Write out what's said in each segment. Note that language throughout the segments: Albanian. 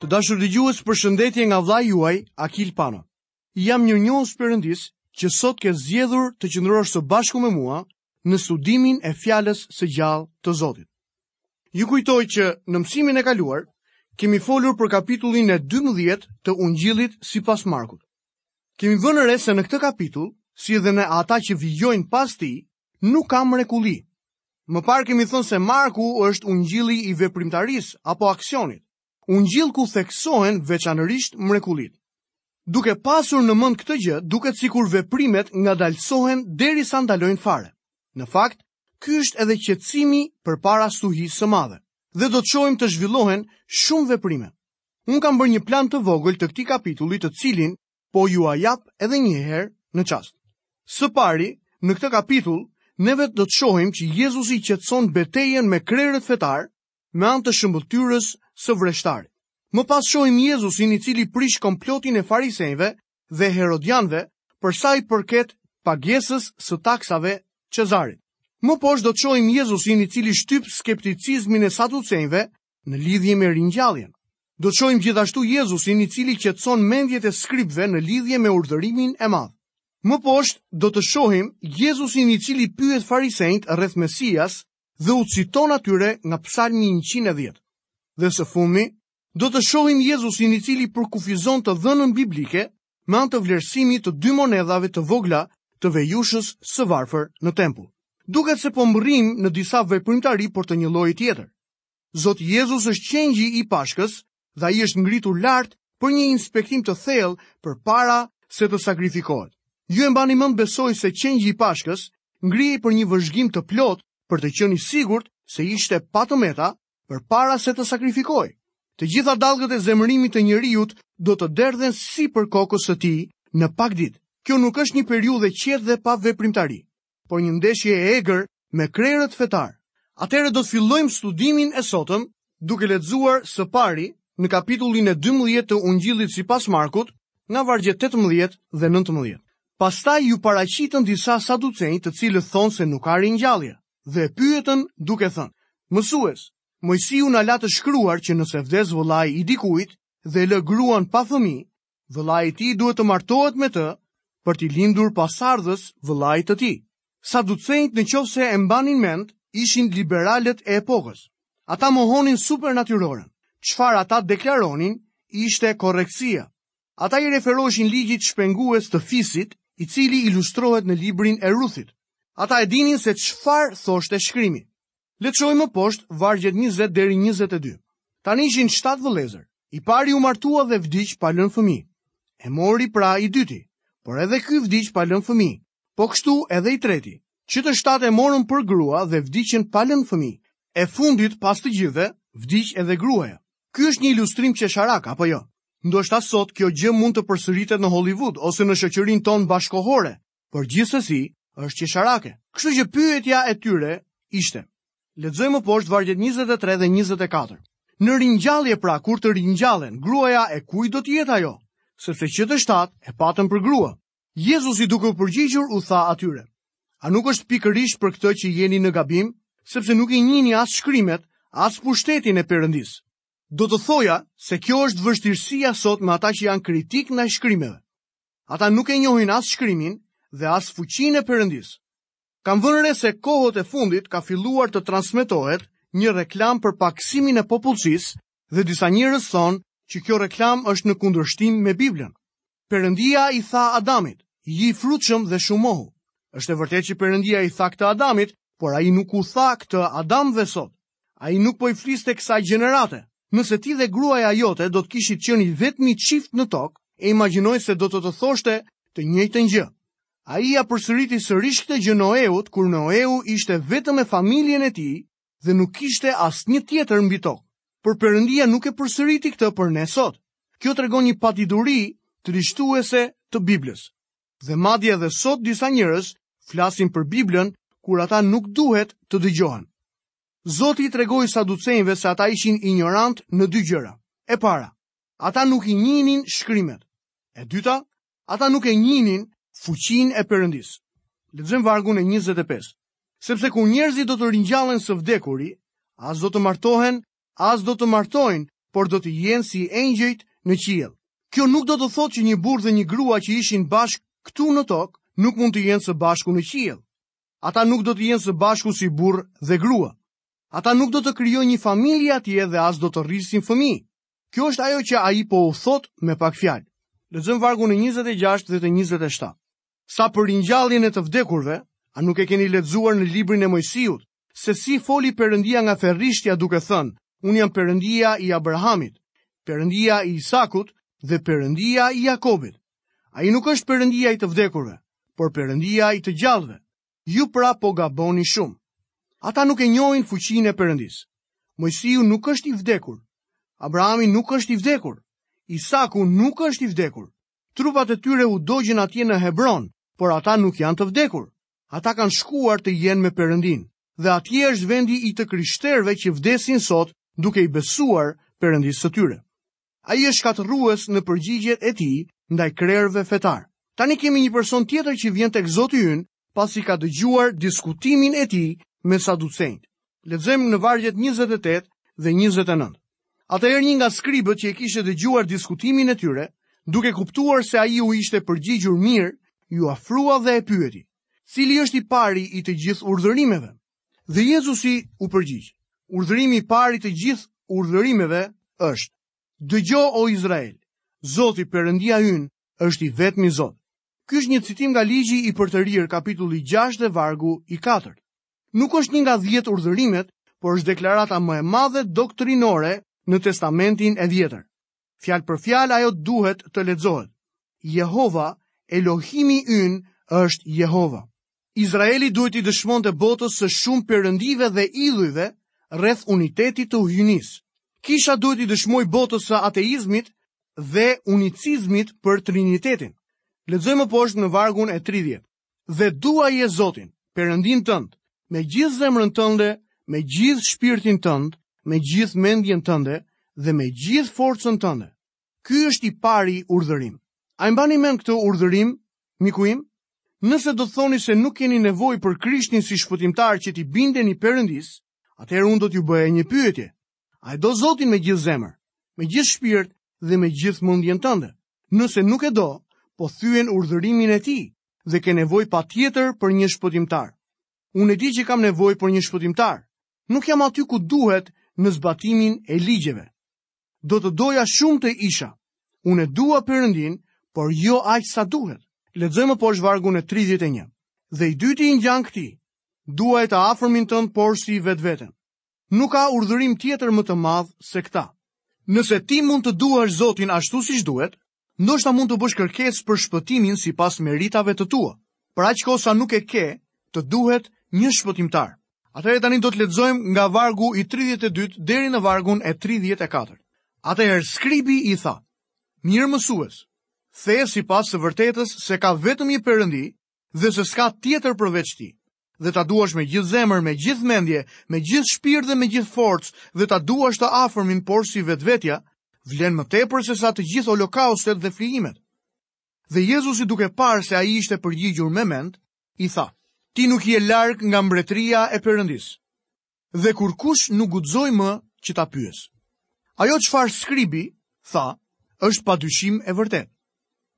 Të dashur dëgjues, përshëndetje nga vëllai juaj Akil Pano. Jam mirënjohës Perëndisë që sot ke zgjedhur të qëndrosh së bashku me mua në studimin e fjalës së gjallë të Zotit. Ju kujtoj që në mësimin e kaluar kemi folur për kapitullin e 12 të Ungjillit sipas Markut. Kemi vënë re se në këtë kapitull, si edhe në ata që vijojnë pas tij, Nuk ka mrekulli. Më parë kemi thënë se Marku është ungjilli i veprimtarisë apo aksionit, ungjill ku theksohen veçanërisht mrekullitë. Duke pasur në mend këtë gjë, duket sikur veprimet ngadalësohen derisa ndalojnë fare. Në fakt, ky është edhe qetësimi përpara stuhisë së madhe dhe do të shohim të zhvillohen shumë veprime. Unë kam bërë një plan të vogël të këtij kapitulli të cilin po jua jap edhe një herë në çast. Së pari, në këtë kapitull, neve do të shohim që Jezusi qetëson betejën me krerët fetarë me anë të shëmbëlltyrës së vreshtarit. Më pas shohim Jezusin i cili prish komplotin e farisenjve dhe herodianëve për sa i përket pagesës së taksave Cezarit. Më poshtë do të shohim Jezusin i cili shtyp skepticizmin e saducenjve në lidhje me ringjalljen. Do të shohim gjithashtu Jezusin i cili qetëson mendjen e skribit në lidhje me urdhërimin e madh. Më poshtë do të shohim Jezusin i cili pyet farisenjt rreth Mesias dhe u citon atyre nga Psalmi 110. Dhe së fundmi, do të shohim Jezusin i cili përkufizon të dhënën biblike me anë të vlerësimit të dy monedhave të vogla të vejushës së varfër në tempull. Duket se po mbërrijmë në disa veprimtari por të një lloji tjetër. Zoti Jezus është qengji i Pashkës dhe ai është ngritur lart për një inspektim të thellë përpara se të sakrifikohet. Ju e mbani mend besoj se qengji i Pashkës ngrihej për një vëzhgim të plotë për të qenë i sigurt se ishte pa të meta përpara se të sakrifikohej. Të gjitha dallgët e zemërimit të njeriut do të derdhen sipër kokës së tij në pak ditë. Kjo nuk është një periudhë e qetë dhe pa veprimtari, por një ndeshje e egër me krerët fetarë. Atëherë do të fillojmë studimin e sotëm duke lexuar së pari në kapitullin e 12 të ungjillit sipas Markut nga vargjet 18 dhe 19. Pastaj iu paraqitën disa saducenj të cilët thonë se nuk ka ringjallje. dhe e pyetën duke thënë, Mësues, Moisiu na la të shkruar që nëse vdes vëllai i dikujt dhe lë gruan pa fëmijë, vëllai i tij duhet të martohet me të për t'i lindur pasardhës vëllait të tij. Saducenjtë në qoftë se e mbani mend, ishin liberalët e epokës. Ata mohonin supernatyroren. Çfarë ata deklaronin ishte korrektësia. Ata i referoheshin ligjit shpengues të fisit, i cili ilustrohet në librin e Ruthit. Ata e dinin se çfarë thoshte shkrimi. Lexojmë më poshtë vargjet 20 deri 22. Tani ishin shtatë vëllezër. I pari u martua dhe vdiq pa lënë fëmijë. E mori pra i dyti, por edhe ky vdiq pa lënë fëmijë. Po kështu edhe i treti. Që të shtatë e morën për grua dhe vdiqën pa lënë fëmijë. E fundit, pas të gjithëve, vdiq edhe gruaja. Ky është një ilustrim qesharak, apo jo? Ndoshta sot kjo gjë mund të përsëritet në Hollywood ose në shoqërinë tonë bashkëkohore, por gjithsesi është qesharake. Kështu që pyetja e tyre ishte. Lexojmë më poshtë vargjet 23 dhe 24. Në ringjallje pra kur të ringjallen, gruaja e kujt do të jetë ajo? Sepse që të shtatë e patën për grua. Jezusi duke u përgjigjur u tha atyre, A nuk është pikërisht për këtë që jeni në gabim, sepse nuk i njihni as shkrimet, as pushtetin e Perëndisë. Do të thoja se kjo është vështirësia sot me ata që janë kritikë ndaj shkrimeve. Ata nuk e njohin as shkrimin dhe as fuqinë e Perëndisë. Kam vënë re se kohët e fundit ka filluar të transmetohet një reklamë për pakësimin e popullsisë Dhe disa njerëz thonë që kjo reklamë është në kundërshtim me Biblën. Perëndia i tha Adamit, "Ji i frytshëm dhe shumohu." Është e vërtetë që Perëndia i tha këtë Adamit, por ai nuk u tha këtë Adamëve sot. Ai nuk po i fliste kësaj gjenerate. Nëse ti dhe gruaja jote do të kishit qenë i vetmi çift në tokë, e imagjinoj se do të të thoshte të njëjtën gjë. Ai ia përsëriti sërish këtë gjë Noeut kur Noeu ishte vetëm me familjen e tij dhe nuk kishte asnjë tjetër mbi tokë. Por Perëndia nuk e përsëriti këtë për ne sot. Kjo tregon një padituri trishtuese të Biblës. Dhe madje edhe sot disa njerëz flasin për Biblën kur ata nuk duhet të dëgjohen. Zoti i tregoi saducenjve se ata ishin injorantë në dy gjëra. E para, ata nuk i njihnin shkrimet. E dyta, Ata nuk e njihnin fuqinë e Perëndisë. Lexojmë vargun e 25. Sepse kur njerëzit do të ringjallen së vdekuri, as do të martohen, as do të martojnë, por do të jenë si engjëjt në qiell. Kjo nuk do të thotë që një burrë dhe një grua që ishin bashkë këtu në tokë nuk mund të jenë së bashku në qiell. Ata nuk do të jenë së bashku si burrë dhe grua. Ata nuk do të krijojnë një familje atje dhe as do të rrisin fëmijë. Kjo është ajo që ai po u thotë me pak fjalë. Lexojmë vargun e 26 dhe të 27. Sa për ringjalljen e të vdekurve, a nuk e keni lexuar në librin e Moisiut se si foli Perëndia nga ferrishtja duke thënë, unë jam Perëndia i Abrahamit, Perëndia i Isakut dhe Perëndia i Jakobit. Ai nuk është Perëndia i të vdekurve, por Perëndia i të gjallëve. Ju pra po gaboni shumë. Ata nuk e njohin fuqinë e Perëndisë. Moisiu nuk është i vdekur. Abrahami nuk është i vdekur. Isaku nuk është i vdekur. Trupat e tyre u dogjën atje në Hebron, por ata nuk janë të vdekur. Ata kanë shkuar të jenë me Perëndinë, dhe atje është vendi i të krishterëve që vdesin sot duke i besuar Perëndisë së tyre. Ai është shkatërrues në përgjigjet e tij ndaj krerëve fetarë. Tani kemi një person tjetër që vjen tek Zoti ynë pasi ka dëgjuar diskutimin e tij me saducenjtë. Lexojmë në vargjet 28 dhe 29. Atëherë një nga skribët që e kishte dëgjuar diskutimin e tyre, duke kuptuar se ai u ishte përgjigjur mirë, iu afrua dhe e pyeti: "Cili është i pari i të gjithë urdhërimeve?" Dhe Jezusi u përgjigj, urdhërimi i parë i të gjithë urdhërimeve është, dëgjo o Izrael, Zoti Perëndia ynë është i vetmi Zot. Ky është një citim nga Ligji i Përtërirë kapitulli 6 dhe vargu i 4. Nuk është një nga 10 urdhërimet, por është deklarata më e madhe doktrinore në testamentin e vjetër. Fjalë për fjalë ajo duhet të lexohet. Jehova, Elohimi ynë, është Jehova. Izraeli duhet t'i dëshmonte botës së shumë perëndive dhe idhujve rreth unitetit të hyjnisë. Kisha duhet t'i dëshmojë botës së ateizmit dhe unicizmit për trinitetin. Lexojmë poshtë në vargun e 30. dhe duaje Zotin, Perëndinë tënd, me gjithë zemrën tënde, me gjithë shpirtin tënd, me gjithë mendjen tënde dhe me gjithë forcën tënde. Ky është i pari urdhërim. A e mbani mend këtë urdhërim, miku im? Nëse do të thoni se nuk keni nevojë për Krishtin si shpëtimtar që t'i bindeni Perëndisë, Atëherë unë do t'ju bëja një pyetje. A e do Zotin me gjithë zemër, me gjithë shpirt dhe me gjithë mendjen tënde? Nëse nuk e do, po thyen urdhërimin e tij dhe ke nevojë patjetër për një shpëtimtar. Unë e di që kam nevojë për një shpëtimtar. Nuk jam aty ku duhet në zbatimin e ligjeve. Do të doja shumë të isha. Unë e dua Perëndinë, por jo aq sa duhet. Lexojmë poshtë vargun e 31. Dhe i dyti i ngjan këtij, duaje të afërmin tënd porsi vetveten. Nuk ka urdhërim tjetër më të madh se këta. Nëse ti mund të duash Zotin ashtu siç duhet, Ndoshta mund të bësh kërkesë për shpëtimin sipas meritave të tua. Për aq kohë sa nuk e ke, të duhet një shpëtimtar. Atëherë tani do të lexojmë nga vargu i 32 deri në vargun e 34. Atëherë skribi i tha: Mirë mësues, the sipas së vërtetës se ka vetëm një Perëndi dhe se s'ka tjetër përveç tij. dhe ta duash me gjithë zemër, me gjithë mendje, me gjithë shpirt dhe me gjithë forcë dhe ta duash të afërmin porsi vetveten, vlen më tepër sesa të gjithë holokaustet dhe flijimet. Dhe Jezusi duke parë se ai ishte përgjigjur me mend, i tha: Ti nuk je larg nga mbretëria e Perëndisë. Dhe kurrkush nuk guxoi më që ta pyesë. Ajo çfarë skribi tha, është padyshim e vërtetë.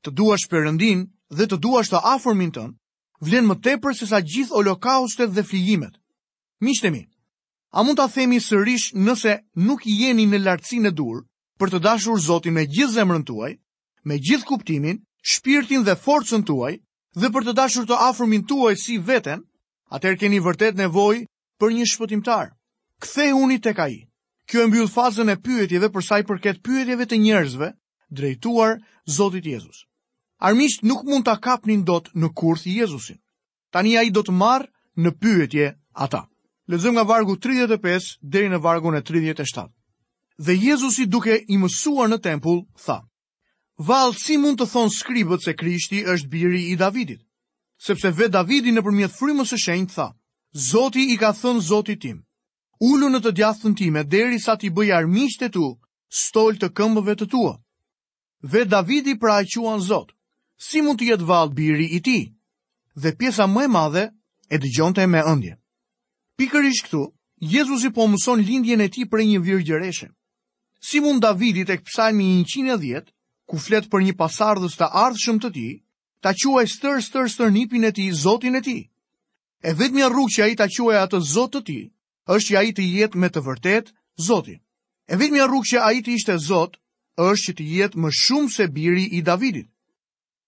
Të duash Perëndinë dhe të duash të afërmin tënd, vlen më tepër sesa gjithë holokaustet dhe flijimet. Miqtë mi, a mund ta themi sërish nëse nuk jeni në lartësinë e duhur për të dashur Zotin me gjithë zemrën tuaj, me gjithë kuptimin, shpirtin dhe forcën tuaj dhe për të dashur të afërmin tuaj si veten, atëherë keni vërtet nevojë për një shpëtimtar. Kthehuni tek ai. Kjo e mbyll fazën e pyetjeve për sa i përket pyetjeve të njerëzve, drejtuar Zotit Jezus. Armiqtë nuk mund ta kapnin dot në kurth Jezusin. Tani ai do të marrë në pyetje ata. Lexojmë nga vargu 35 deri në vargun e 37. Dhe Jezusi duke i mësuar në tempull tha: Vallë si mund të thonë skribët se Krishti është biri i Davidit? Sepse vetë Davidi nëpërmjet frymës së shenjtë tha: Zoti i ka thënë Zotit tim, ulu në të djathtën time derisa t'i bëj armiqtë e tu stol të këmbëve të tua. Vetë Davidi pra e quan Zot. Si mund të jetë vallë biri i tij? Dhe pjesa më e madhe e dëgjonte me ëndje. Pikërisht këtu, Jezusi po mëson lindjen e tij prej një virgjëreshe. Si mund Davidi tek Psalmi 110, ku flet për një pasardhës të ardhshëm të tij, ta quajë stër-stër-stërnipin e tij Zotin e tij? E vetmja rrugë që ai ta quajë atë Zot të tij, është që ai të jetë me të vërtetë Zoti. E vetmja rrugë që ai të ishte Zot, është që të jetë më shumë se biri i Davidit.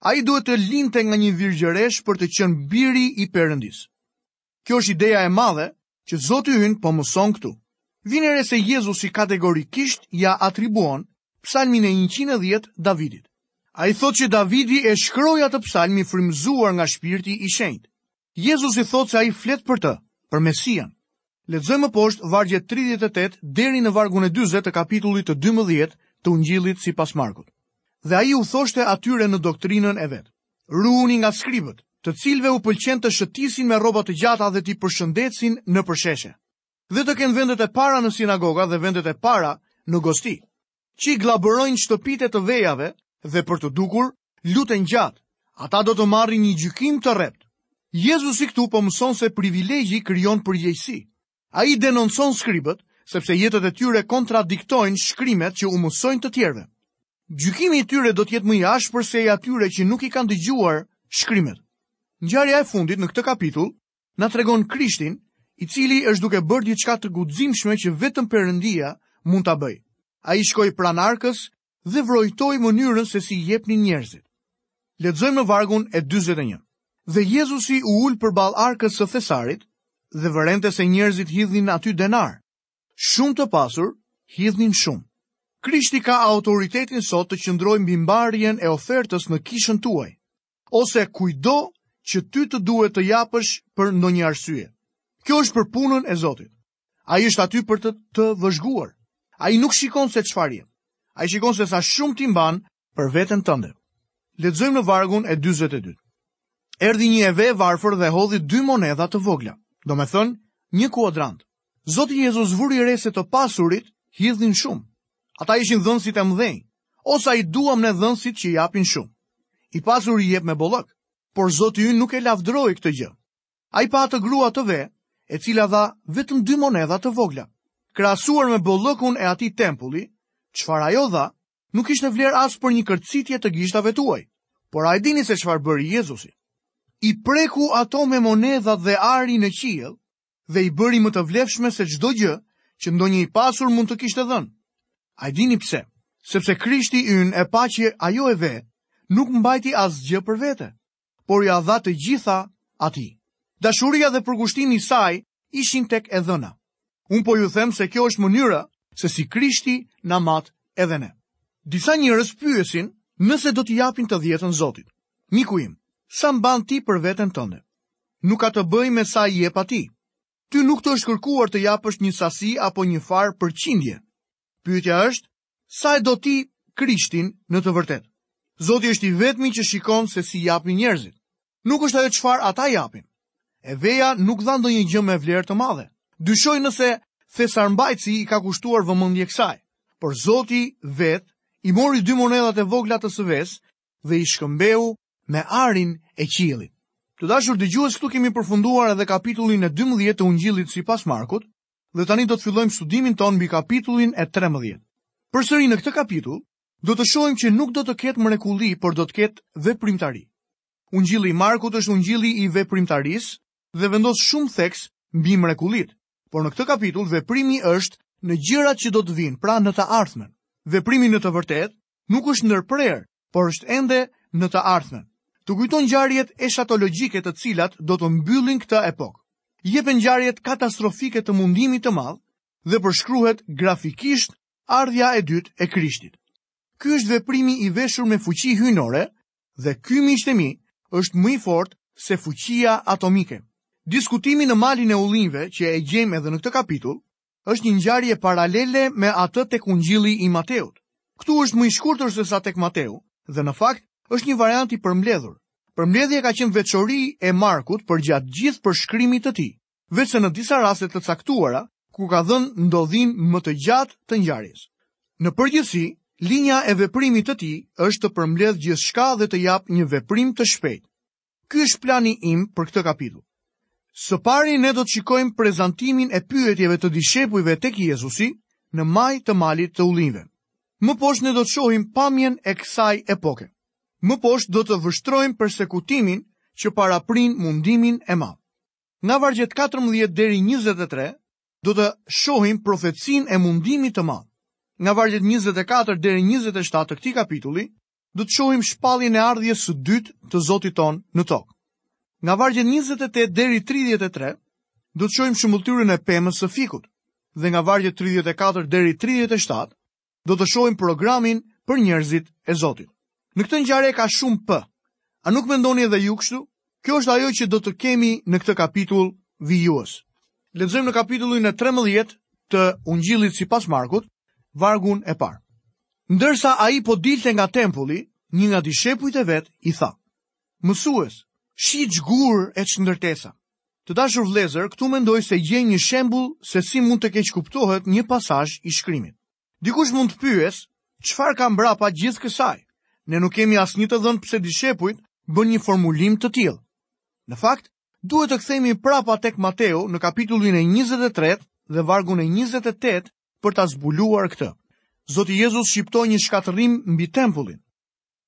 Ai duhet të lindte nga një virgjëreshë për të qenë biri i Perëndisë. Kjo është ideja e madhe që Zoti ynë po mëson këtu. Vini re se Jezusi kategorikisht ia atribuon psalmin e 110 Davidit. Ai thotë që Davidi e shkroi atë psalm i frymëzuar nga shpirti i shenjtë. Jezusi thotë që ai flet për të, për Mesinë. Lexojmë më poshtë vargjet 38 deri në vargun e 40 të kapitullit të 12 të ungjillit sipas Markut. Dhe ai u thoshte atyre në doktrinën e vet. Ruhuni nga skribët, të cilëve u pëlqen të shëtisin me rroba të gjata dhe t'i përshëndesin nëpër sheshe. Dhe të kenë vendet e para në sinagoga dhe vendet e para në gosti. Që i gllabërojnë shtëpitë e të vejave dhe për t'u dukur, luten gjatë, ata do të marrin një gjykim të rreptë. Jezusi këtu po mëson se privilegji krijon përgjegjësi. Ai denoncon skribët sepse jetët e tyre kontradiktojnë shkrimet që u mësojnë të tjerëve. Gjykimi i tyre do të jetë më i ashpër se i atyre që nuk i kanë dëgjuar shkrimet. Ngjarja e fundit në këtë kapitull na tregon Krishtin, i cili është duke bërë diçka të guximshme që vetëm Perëndia mund ta bëjë. Ai shkoi pranë arkës dhe vrojtoi mënyrën se si jepnin njerëzit. Lexojmë në vargun e 41. Dhe Jezusi u ul përballë arkës së thesarit dhe vërente se njerëzit hidhnin aty denarë. Shumë të pasur hidhnin shumë. Krishti ka autoritetin sot të qëndrojë mbi marrjen e ofertës në kishën tuaj ose kurdo që ty të duhet të japësh për ndonjë arsye. Kjo është për punën e Zotit. Ai është aty për të të vëzhguar. Ai nuk shikon se çfarë jep. Ai shikon se sa shumë ti mban për veten tënde. Lexojmë në vargun e 42. Erdhi një e ve e varfër dhe hodhi dy monedha të vogla, domethënë një kuadrant. Zoti Jezus vuri re se të pasurit hidhnin shumë. Ata ishin dhënësit e mëdhenj. O sa i duam ne dhënësit që japin shumë. I pasuri jep me bollëk, por Zoti ynë nuk e lavdëroi këtë gjë. Ai pa atë grua të ve, e cila dha vetëm dy monedha të vogla. Krahasuar me bollëkun e atij tempulli, çfarë ajo dha, nuk kishte vlerë as për një kërcitje të gishtave tuaj. Por a e dini se çfarë bëri Jezusi? I preku ato me monedha dhe ari në qiell dhe i bëri më të vlefshme se çdo gjë që ndonjë i pasur mund të kishte dhënë. A e dini pse? Sepse Krishti ynë e pa që ajo e ve nuk mbajti asgjë për vete. por ia dha të gjitha atij. Dashuria dhe përkushtimi i saj ishin tek e dhëna. Unë po ju them se kjo është mënyra se si Krishti na mat edhe ne. Disa njerëz pyesin nëse do t'i japin të dhjetën Zotit. Miku im, sa mban ti për veten tënde? Nuk ka të bëjë me sa i jep atij. Ty nuk të është kërkuar të japësh një sasi apo njëfarë përqindje. Pyetja është, Sa e do ti Krishtin në të vërtetë? Zoti është i vetmi që shikon se si japin njerëzit. Nuk është ajo çfarë ata japin. E veja nuk dha ndonjë gjë me vlerë të madhe. Dyshoj nëse thesarmbajtësi i ka kushtuar vëmendje kësaj. Por Zoti vetë i mori dy monedhat e vogla të së vesë dhe i shkëmbeu me arin e qiellit. Të dashur dëgjues, këtu kemi përfunduar edhe kapitullin e 12 të Ungjillit sipas Markut. dhe tani do të fillojmë studimin tonë mbi kapitullin e 13. Përsëri në këtë kapitull, do të shohim që nuk do të ketë mrekulli, por do të ketë veprimtari. Ungjilli i Markut është ungjilli i veprimtarisë dhe vendos shumë theks mbi mrekullitë, por në këtë kapitull veprimi është në gjërat që do të vijnë, pra në të ardhmen. Veprimi në të vërtetë nuk është ndërprerë, por është ende në të ardhmen. Të kujton ngjarjet eshatologjike të cilat do të mbyllin këtë epokë. Jepen ngjarjet katastrofike të mundimit të madh dhe përshkruhet grafikisht ardhja e dytë e Krishtit. Ky është veprimi i veshur me fuqi hyjnore dhe ky miqtë e mi është më i fortë se fuqia atomike. Diskutimi në malin e ullinjve që e gjejmë edhe në këtë kapitull është një ngjarje paralele me atë tek Ungjilli i Mateut. Këtu është më i shkurtër sesa tek Mateu dhe në fakt është një variant i përmbledhur. Përmbledhja ka qenë veçori e Markut përgjatë gjithë përshkrimit të tij, veçse në disa raste të caktuara ku ka dhënë ndodhin më të gjatë të ngjarjes. Në përgjithësi, linja e veprimit të tij është të përmbledhë gjithçka dhe të japë një veprim të shpejtë. Ky është plani im për këtë kapitull. Së pari ne do të shikojmë prezantimin e pyetjeve të dishepujve tek Jezusi në majë të malit të ullinjve. Më poshtë ne do të shohim pamjen e kësaj epoke. Më poshtë do të vështrojmë persekutimin që paraprin mundimin e madh. Nga vargjet 14 deri 23 do të shohim profecinë e mundimit të madh. Nga vargjet 24 deri 27 të këtij kapitulli do të shohim shpalljen e ardhjes së dytë të Zotit tonë në tokë. Nga vargjet 28 deri 33 do të shohim shëmbëlltyrën e pemës së fikut dhe nga vargjet 34 deri 37 do të shohim programin për njerëzit e Zotit. Në këtë ngjarje ka shumë p. A nuk mendoni edhe ju kështu? Kjo është ajo që do të kemi në këtë kapitull vijues. Lexojmë në kapitullin e 13 të Ungjillit sipas Markut, vargun e parë. Ndërsa ai po dilte nga tempulli, një nga dishepujt e vet i tha: Mësues, shih ç'gurë e ç'ndërtesa. Të dashur vëllezër, këtu mendoj se gjejmë një shembull se si mund të keqkuptohet një pasazh i shkrimit. Dikush mund të pyesë, çfarë ka mbrapa gjithë kësaj? Ne nuk kemi asnjë të dhënë pse dishepujt bënë një formulim të tillë. Në fakt, duhet të kthehemi prapa tek Mateu në kapitullin e 23 dhe vargun e 28 për ta zbuluar këtë. Zoti Jezus shqiptoi një shkatërrim mbi tempullin.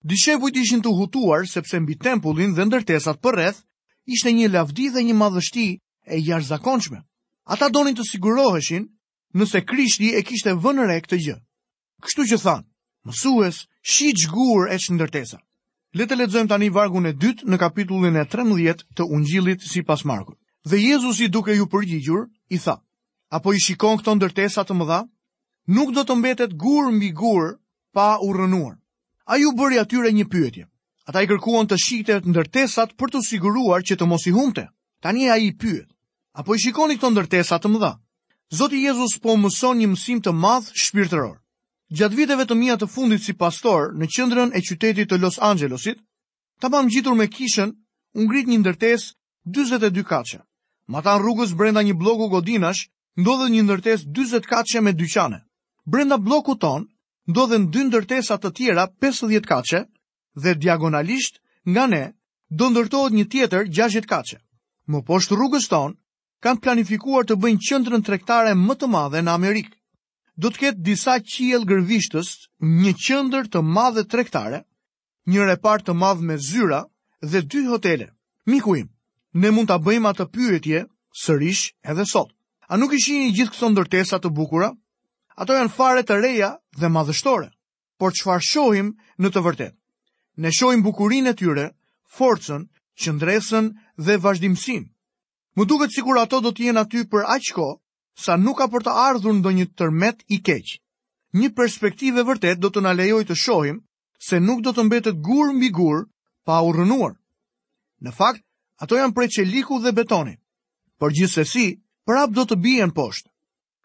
Dishepujt ishin të hutuar sepse mbi tempullin dhe ndërtesat përreth ishte një lavdi dhe një madhështi e jashtëzakonshme. Ata donin të siguroheshin nëse Krishti e kishte vënë re këtë gjë. Kështu që thanë, mësues, shih ç'gurë e ç'ndërtesa. Le të lexojmë tani vargun e dytë në kapitullin e 13 të Ungjillit sipas Markut. Dhe Jezusi duke iu përgjigjur, i tha: A po i shikon këto ndërtesa të mëdha? Nuk do të mbetet gur mbi gur pa u rrënuar. Ai u bëri atyre një pyetje. Ata i kërkuan të shihte ndërtesat për t'u siguruar që të mos i humbte. Tani ai i pyet, a po i shikoni këto ndërtesa të mëdha? Zoti Jezus po u mëson një mësim të madh shpirtëror. Gjatë viteve të mia të fundit si pastor në qendrën e qytetit të Los Angelesit, Pa ngjitur me kishën, u ngrit një ndërtesë 42 katëshe. Matanë rrugës brenda një blloku godinash ndodhet një ndërtesë 40 katëshe me dyqane. Brenda bllokut tonë ndodhen dy ndërtesa të tjera 50 katëshe dhe diagonalisht nga ne do ndërtohet një tjetër 60 katëshe. Më poshtë rrugës tonë kanë planifikuar të bëjnë qendrën tregtare më të madhe në Amerikë. Do të ketë disa qiellgërvishtës, një qendër të madhe tregtare, një repart të madh me zyra dhe dy hotele. Miku im, ne mund ta bëjmë atë pyetje sërish edhe sot. A nuk i shihni gjithë këto ndërtesa të bukura? Ato janë fare të reja dhe madhështore. Por çfarë shohim në të vërtetë? Ne shohim bukurinë e tyre, forcën, qëndresën dhe vazhdimësinë. Më duket sikur ato do të jenë aty për aq kohë sa nuk ka për të ardhur ndonjë tërmet i keq. Një perspektivë e vërtetë do të na lejojë të shohim se nuk do të mbetet gur mbi gur pa u rrënuar. Në fakt, ato janë prej çeliku dhe betoni. Por gjithsesi, prapë do të bien poshtë.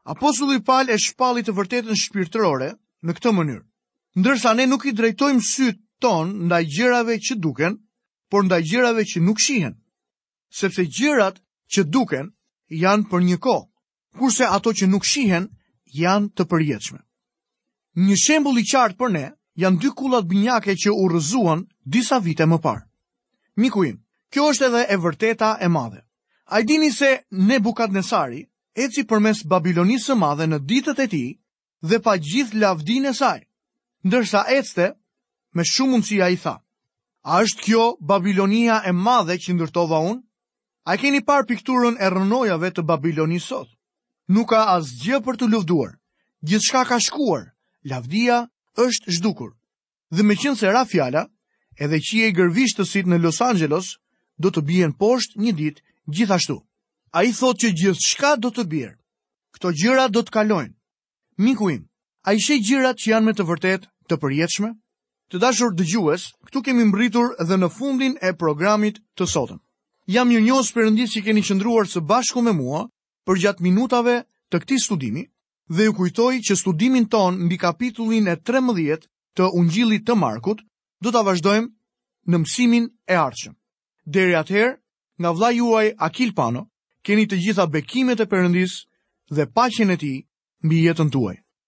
Apostulli Pal e shpalli të vërtetën shpirtërore në këtë mënyrë. Ndërsa ne nuk i drejtojmë sytë tanë ndaj gjërave që duken, por ndaj gjërave që nuk shihen. Sepse gjërat që duken janë për një kohë, kurse ato që nuk shihen janë të përjetshme. Një shembull i qartë për ne janë dy kullat binjake që u rrëzuan disa vite më parë. Miku im, kjo është edhe e vërteta e madhe. A i dini se Nebukadnesari eci përmes Babilonisë së madhe në ditët e tij, dhe pa gjithë lavdinë e saj. Ndërsa ecte, me shumë mundësi ai tha, a është kjo Babilonia e madhe që ndërtova unë? A e keni parë pikturën e rrënojave të Babilonisë sot? Nuk ka asgjë për t'u lëvduar. Gjithçka ka shkuar. Lavdia është zhdukur. Dhe meqenëse ra fjala, edhe qiellgërvishtësit në Los Angeles do të bien poshtë një ditë gjithashtu. Ai thotë që gjithçka do të bjerë. Këto gjëra do të kalojnë. Miku im, a i sheh gjërat që janë me të vërtetë të përjetshme? Të dashur dëgjues, këtu kemi mbërritur dhe në fundin e programit të sotëm. Jam mirënjohës Perëndisë që keni qëndruar së bashku me mua përgjatë minutave të këtij studimi, dhe ju kujtoj që studimin tonë mbi kapitullin e 13 të Ungjillit të Markut do ta vazhdojmë në mësimin e ardhshëm. Deri atëherë, nga vëllai juaj Akil Pano, keni të gjitha bekimet e Perëndisë dhe paqen e tij mbi jetën tuaj.